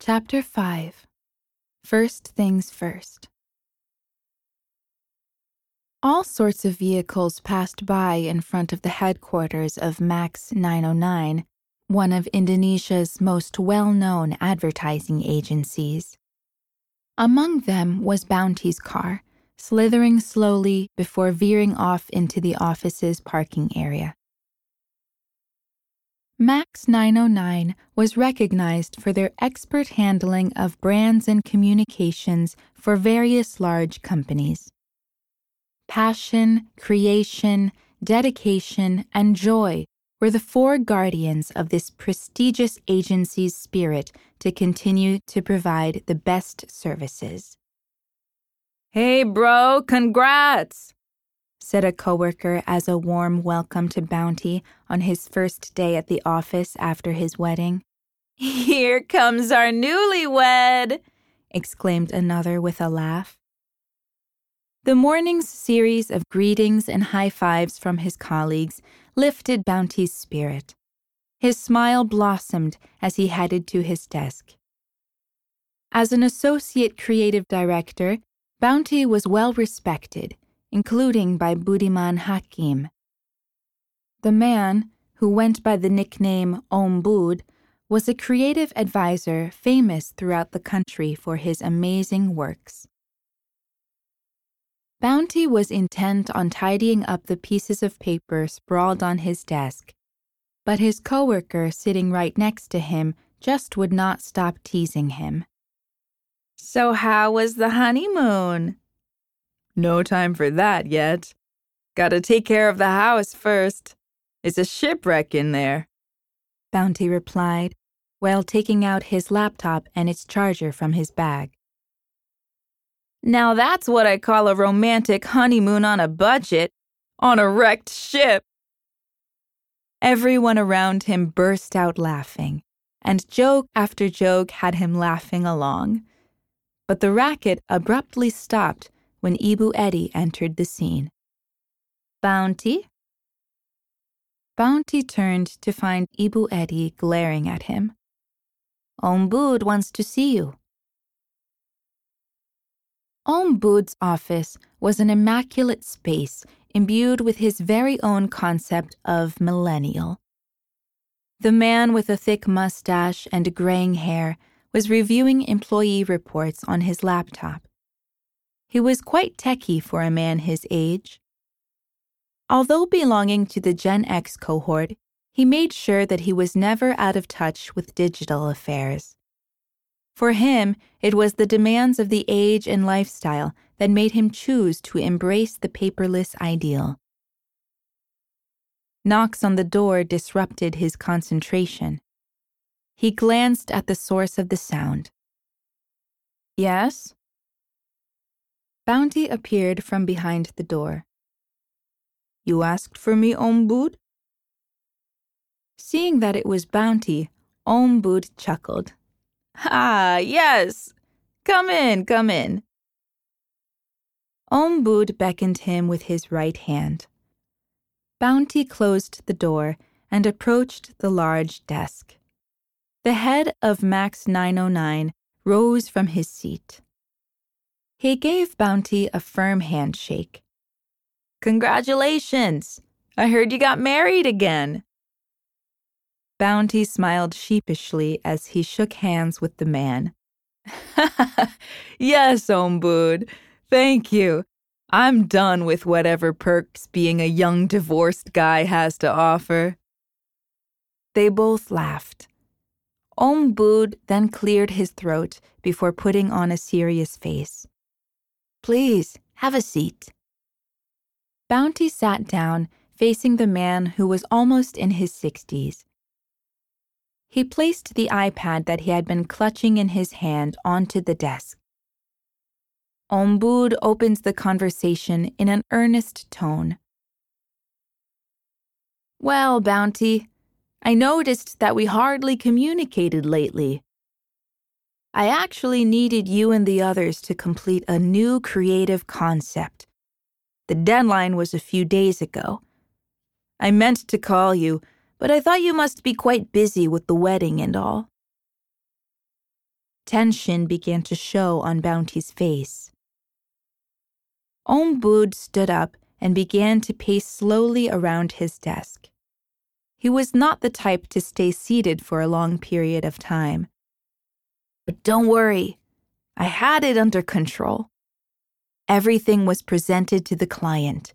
Chapter 5 First Things First. All sorts of vehicles passed by in front of the headquarters of MACS 909, one of Indonesia's most well known advertising agencies. Among them was Bounty's car, slithering slowly before veering off into the office's parking area. MACS 909 was recognized for their expert handling of brands and communications for various large companies. Passion, creation, dedication, and joy were the four guardians of this prestigious agency's spirit to continue to provide the best services. Hey, bro, congrats! Said a coworker as a warm welcome to Bounty on his first day at the office after his wedding. Here comes our newlywed! exclaimed another with a laugh. The morning's series of greetings and high fives from his colleagues lifted Bounty's spirit. His smile blossomed as he headed to his desk. As an associate creative director, Bounty was well respected including by Budiman Hakim. The man, who went by the nickname Om Bud, was a creative advisor famous throughout the country for his amazing works. Bounty was intent on tidying up the pieces of paper sprawled on his desk, but his coworker sitting right next to him just would not stop teasing him. So, how was the honeymoon? No time for that yet. Gotta take care of the house first. It's a shipwreck in there. Bounty replied, while taking out his laptop and its charger from his bag. Now that's what I call a romantic honeymoon on a budget, on a wrecked ship. Everyone around him burst out laughing, and joke after joke had him laughing along. But the racket abruptly stopped when Ibu Eddie entered the scene. Bounty? Bounty turned to find Ibu Eddie glaring at him. Om Bud wants to see you. Om Bud's office was an immaculate space imbued with his very own concept of millennial. The man with a thick mustache and graying hair was reviewing employee reports on his laptop. He was quite techy for a man his age. Although belonging to the Gen X cohort, he made sure that he was never out of touch with digital affairs. For him, it was the demands of the age and lifestyle that made him choose to embrace the paperless ideal. Knocks on the door disrupted his concentration. He glanced at the source of the sound. Yes? Bounty appeared from behind the door. You asked for me, Om Bud? Seeing that it was Bounty, Om Bud chuckled. Ah, yes. Come in, come in. Om Bud beckoned him with his right hand. Bounty closed the door and approached the large desk. The head of MACS 909 rose from his seat. He gave Bounty a firm handshake. Congratulations! I heard you got married again. Bounty smiled sheepishly as he shook hands with the man. yes, Om Bud. Thank you. I'm done with whatever perks being a young divorced guy has to offer. They both laughed. Om Bud then cleared his throat before putting on a serious face. Please, have a seat. Bounty sat down, facing the man who was almost in his sixties. He placed the iPad that he had been clutching in his hand onto the desk. Om Bud opens the conversation in an earnest tone. Well, Bounty, I noticed that we hardly communicated lately. I actually needed you and the others to complete a new creative concept. The deadline was a few days ago. I meant to call you, but I thought you must be quite busy with the wedding and all. Tension began to show on Bounty's face. Om Bud stood up and began to pace slowly around his desk. He was not the type to stay seated for a long period of time. But don't worry, I had it under control. Everything was presented to the client.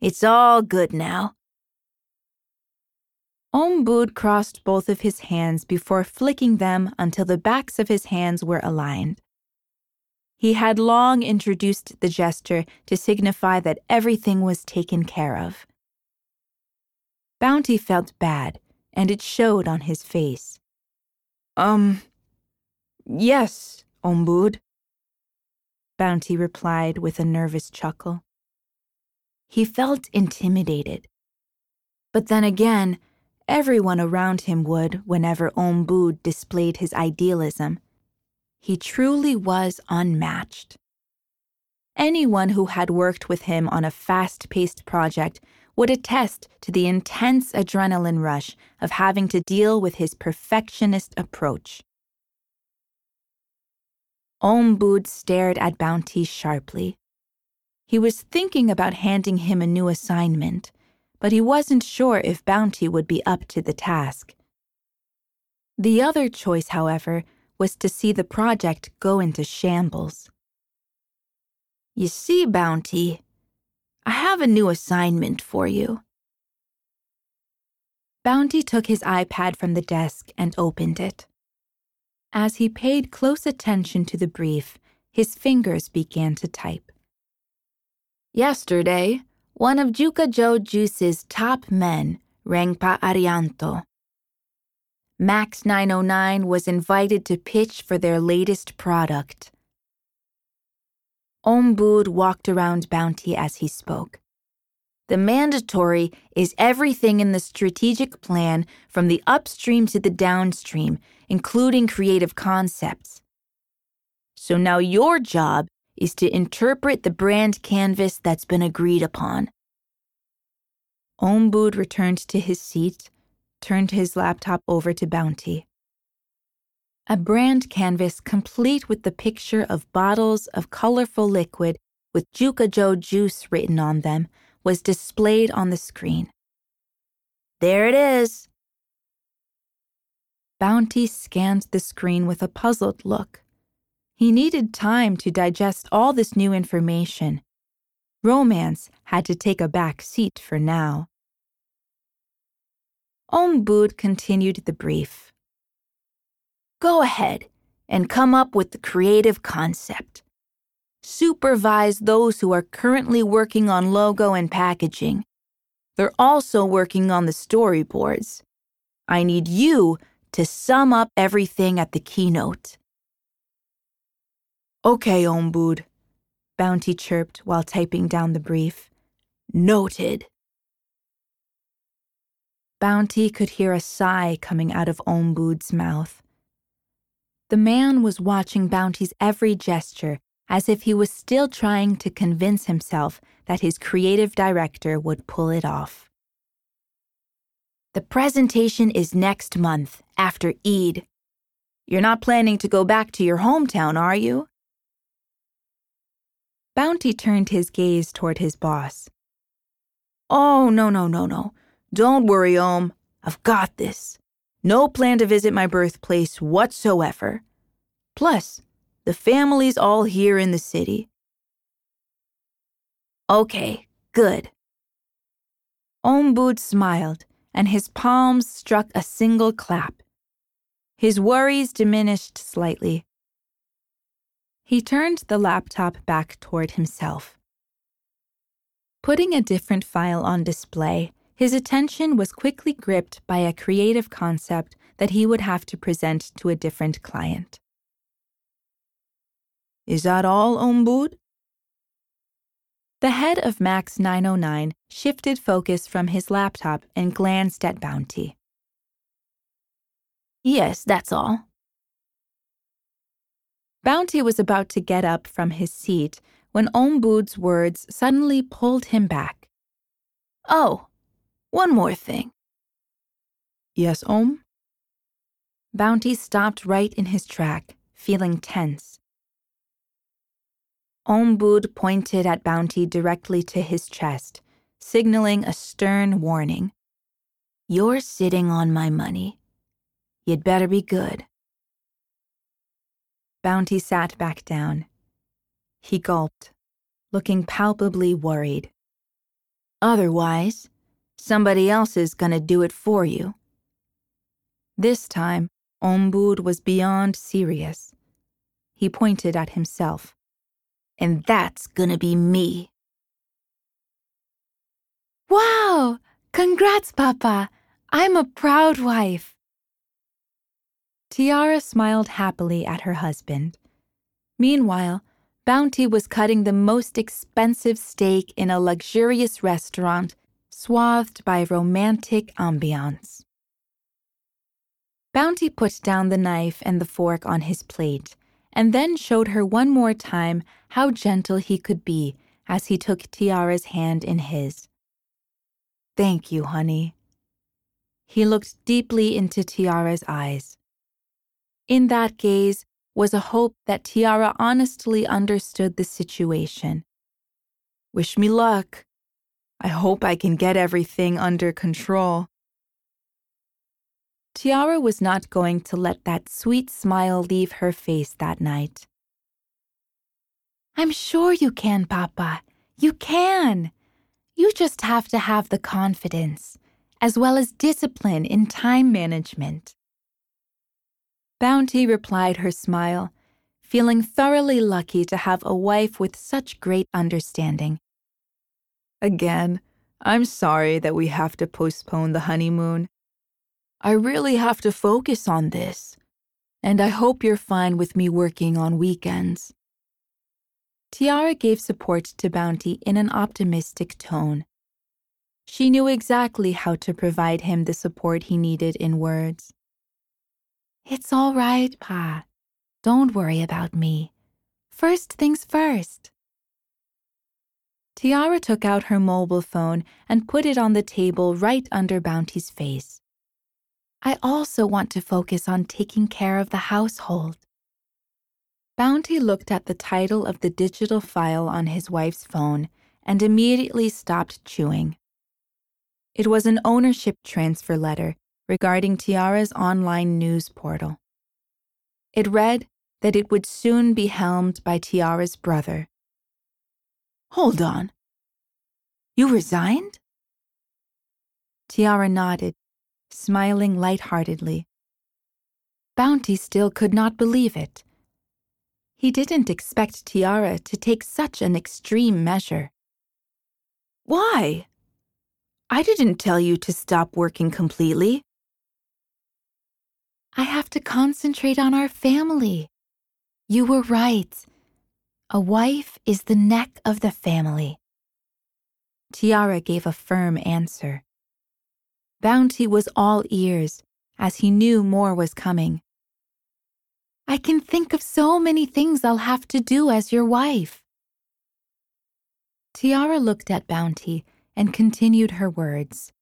It's all good now. Om Bud crossed both of his hands before flicking them until the backs of his hands were aligned. He had long introduced the gesture to signify that everything was taken care of. Bounty felt bad, and it showed on his face. Um, yes, Om Bud. Bounty replied with a nervous chuckle. He felt intimidated. But then again, everyone around him would whenever Om Bud displayed his idealism he truly was unmatched. Anyone who had worked with him on a fast paced project would attest to the intense adrenaline rush of having to deal with his perfectionist approach. Om Bud stared at Bounty sharply. He was thinking about handing him a new assignment, but he wasn't sure if Bounty would be up to the task. The other choice, however, was to see the project go into shambles. You see, Bounty, I have a new assignment for you. Bounty took his iPad from the desk and opened it. As he paid close attention to the brief, his fingers began to type. Yesterday, one of Jukajo Juice's top men, Rengpa Arianto, MACS 909 was invited to pitch for their latest product. Om Bud walked around Bounty as he spoke. The mandatory is everything in the strategic plan from the upstream to the downstream, including creative concepts. So now your job is to interpret the brand canvas that's been agreed upon. Om Bud returned to his seat turned his laptop over to Bounty. A brand canvas complete with the picture of bottles of colorful liquid with Jukajo juice written on them was displayed on the screen. There it is. Bounty scanned the screen with a puzzled look. He needed time to digest all this new information. Romance had to take a back seat for now. Om Bud continued the brief. Go ahead and come up with the creative concept. Supervise those who are currently working on logo and packaging. They're also working on the storyboards. I need you to sum up everything at the keynote. Okay, Om Bud, Bounty chirped while typing down the brief. Noted. Bounty could hear a sigh coming out of Om Bud's mouth. The man was watching Bounty's every gesture as if he was still trying to convince himself that his creative director would pull it off. The presentation is next month, after Eid. You're not planning to go back to your hometown, are you? Bounty turned his gaze toward his boss. Oh, no, no, no, no. Don't worry, Om. I've got this. No plan to visit my birthplace whatsoever. Plus, the family's all here in the city. Okay, good. Om Bud smiled, and his palms struck a single clap. His worries diminished slightly. He turned the laptop back toward himself. Putting a different file on display, his attention was quickly gripped by a creative concept that he would have to present to a different client. Is that all, Om Bud? The head of MACS 909 shifted focus from his laptop and glanced at Bounty. Yes, that's all. Bounty was about to get up from his seat when Om Bud's words suddenly pulled him back. Oh, one more thing. Yes, Om? Bounty stopped right in his track, feeling tense. Om Bud pointed at Bounty directly to his chest, signaling a stern warning. You're sitting on my money. You'd better be good. Bounty sat back down. He gulped, looking palpably worried. Otherwise, somebody else is gonna do it for you. This time, Om Bud was beyond serious. He pointed at himself. And that's gonna be me. Wow! Congrats, Papa! I'm a proud wife. Tiara smiled happily at her husband. Meanwhile, Bounty was cutting the most expensive steak in a luxurious restaurant, swathed by romantic ambiance. Bounty put down the knife and the fork on his plate, and then showed her one more time how gentle he could be as he took Tiara's hand in his. Thank you, honey. He looked deeply into Tiara's eyes. In that gaze was a hope that Tiara honestly understood the situation. Wish me luck. I hope I can get everything under control. Tiara was not going to let that sweet smile leave her face that night. I'm sure you can, Papa. You can. You just have to have the confidence, as well as discipline in time management. Bounty replied her smile, feeling thoroughly lucky to have a wife with such great understanding. Again, I'm sorry that we have to postpone the honeymoon. I really have to focus on this, and I hope you're fine with me working on weekends. Tiara gave support to Bounty in an optimistic tone. She knew exactly how to provide him the support he needed in words. It's all right, Pa. Don't worry about me. First things first. Tiara took out her mobile phone and put it on the table right under Bounty's face. I also want to focus on taking care of the household. Bounty looked at the title of the digital file on his wife's phone and immediately stopped chewing. It was an ownership transfer letter regarding Tiara's online news portal. It read that it would soon be helmed by Tiara's brother. Hold on. You resigned? Tiara nodded, smiling lightheartedly. Bounty still could not believe it. He didn't expect Tiara to take such an extreme measure. Why? I didn't tell you to stop working completely. I have to concentrate on our family. You were right. A wife is the neck of the family. Tiara gave a firm answer. Bounty was all ears, as he knew more was coming. I can think of so many things I'll have to do as your wife. Tiara looked at Bounty and continued her words.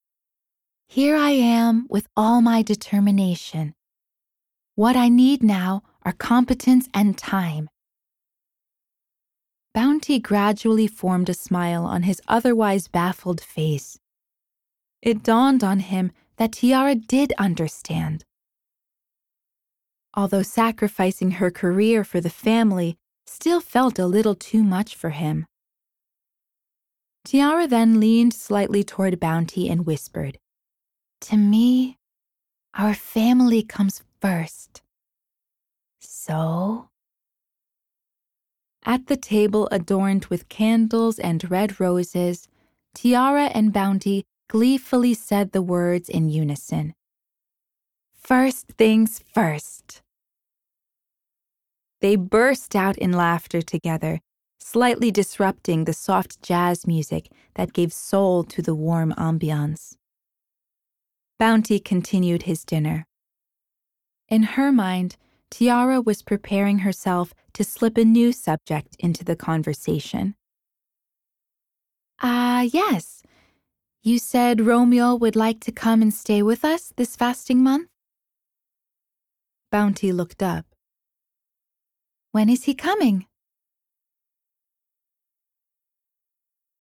Here I am with all my determination. What I need now are competence and time. Bounty gradually formed a smile on his otherwise baffled face. It dawned on him that Tiara did understand. Although sacrificing her career for the family still felt a little too much for him. Tiara then leaned slightly toward Bounty and whispered, To me, our family comes first. So? At the table adorned with candles and red roses, Tiara and Bounty gleefully said the words in unison. First things first. They burst out in laughter together, slightly disrupting the soft jazz music that gave soul to the warm ambiance. Bounty continued his dinner. In her mind, Tiara was preparing herself to slip a new subject into the conversation. Ah, uh, yes. You said Romeo would like to come and stay with us this fasting month? Bounty looked up. When is he coming?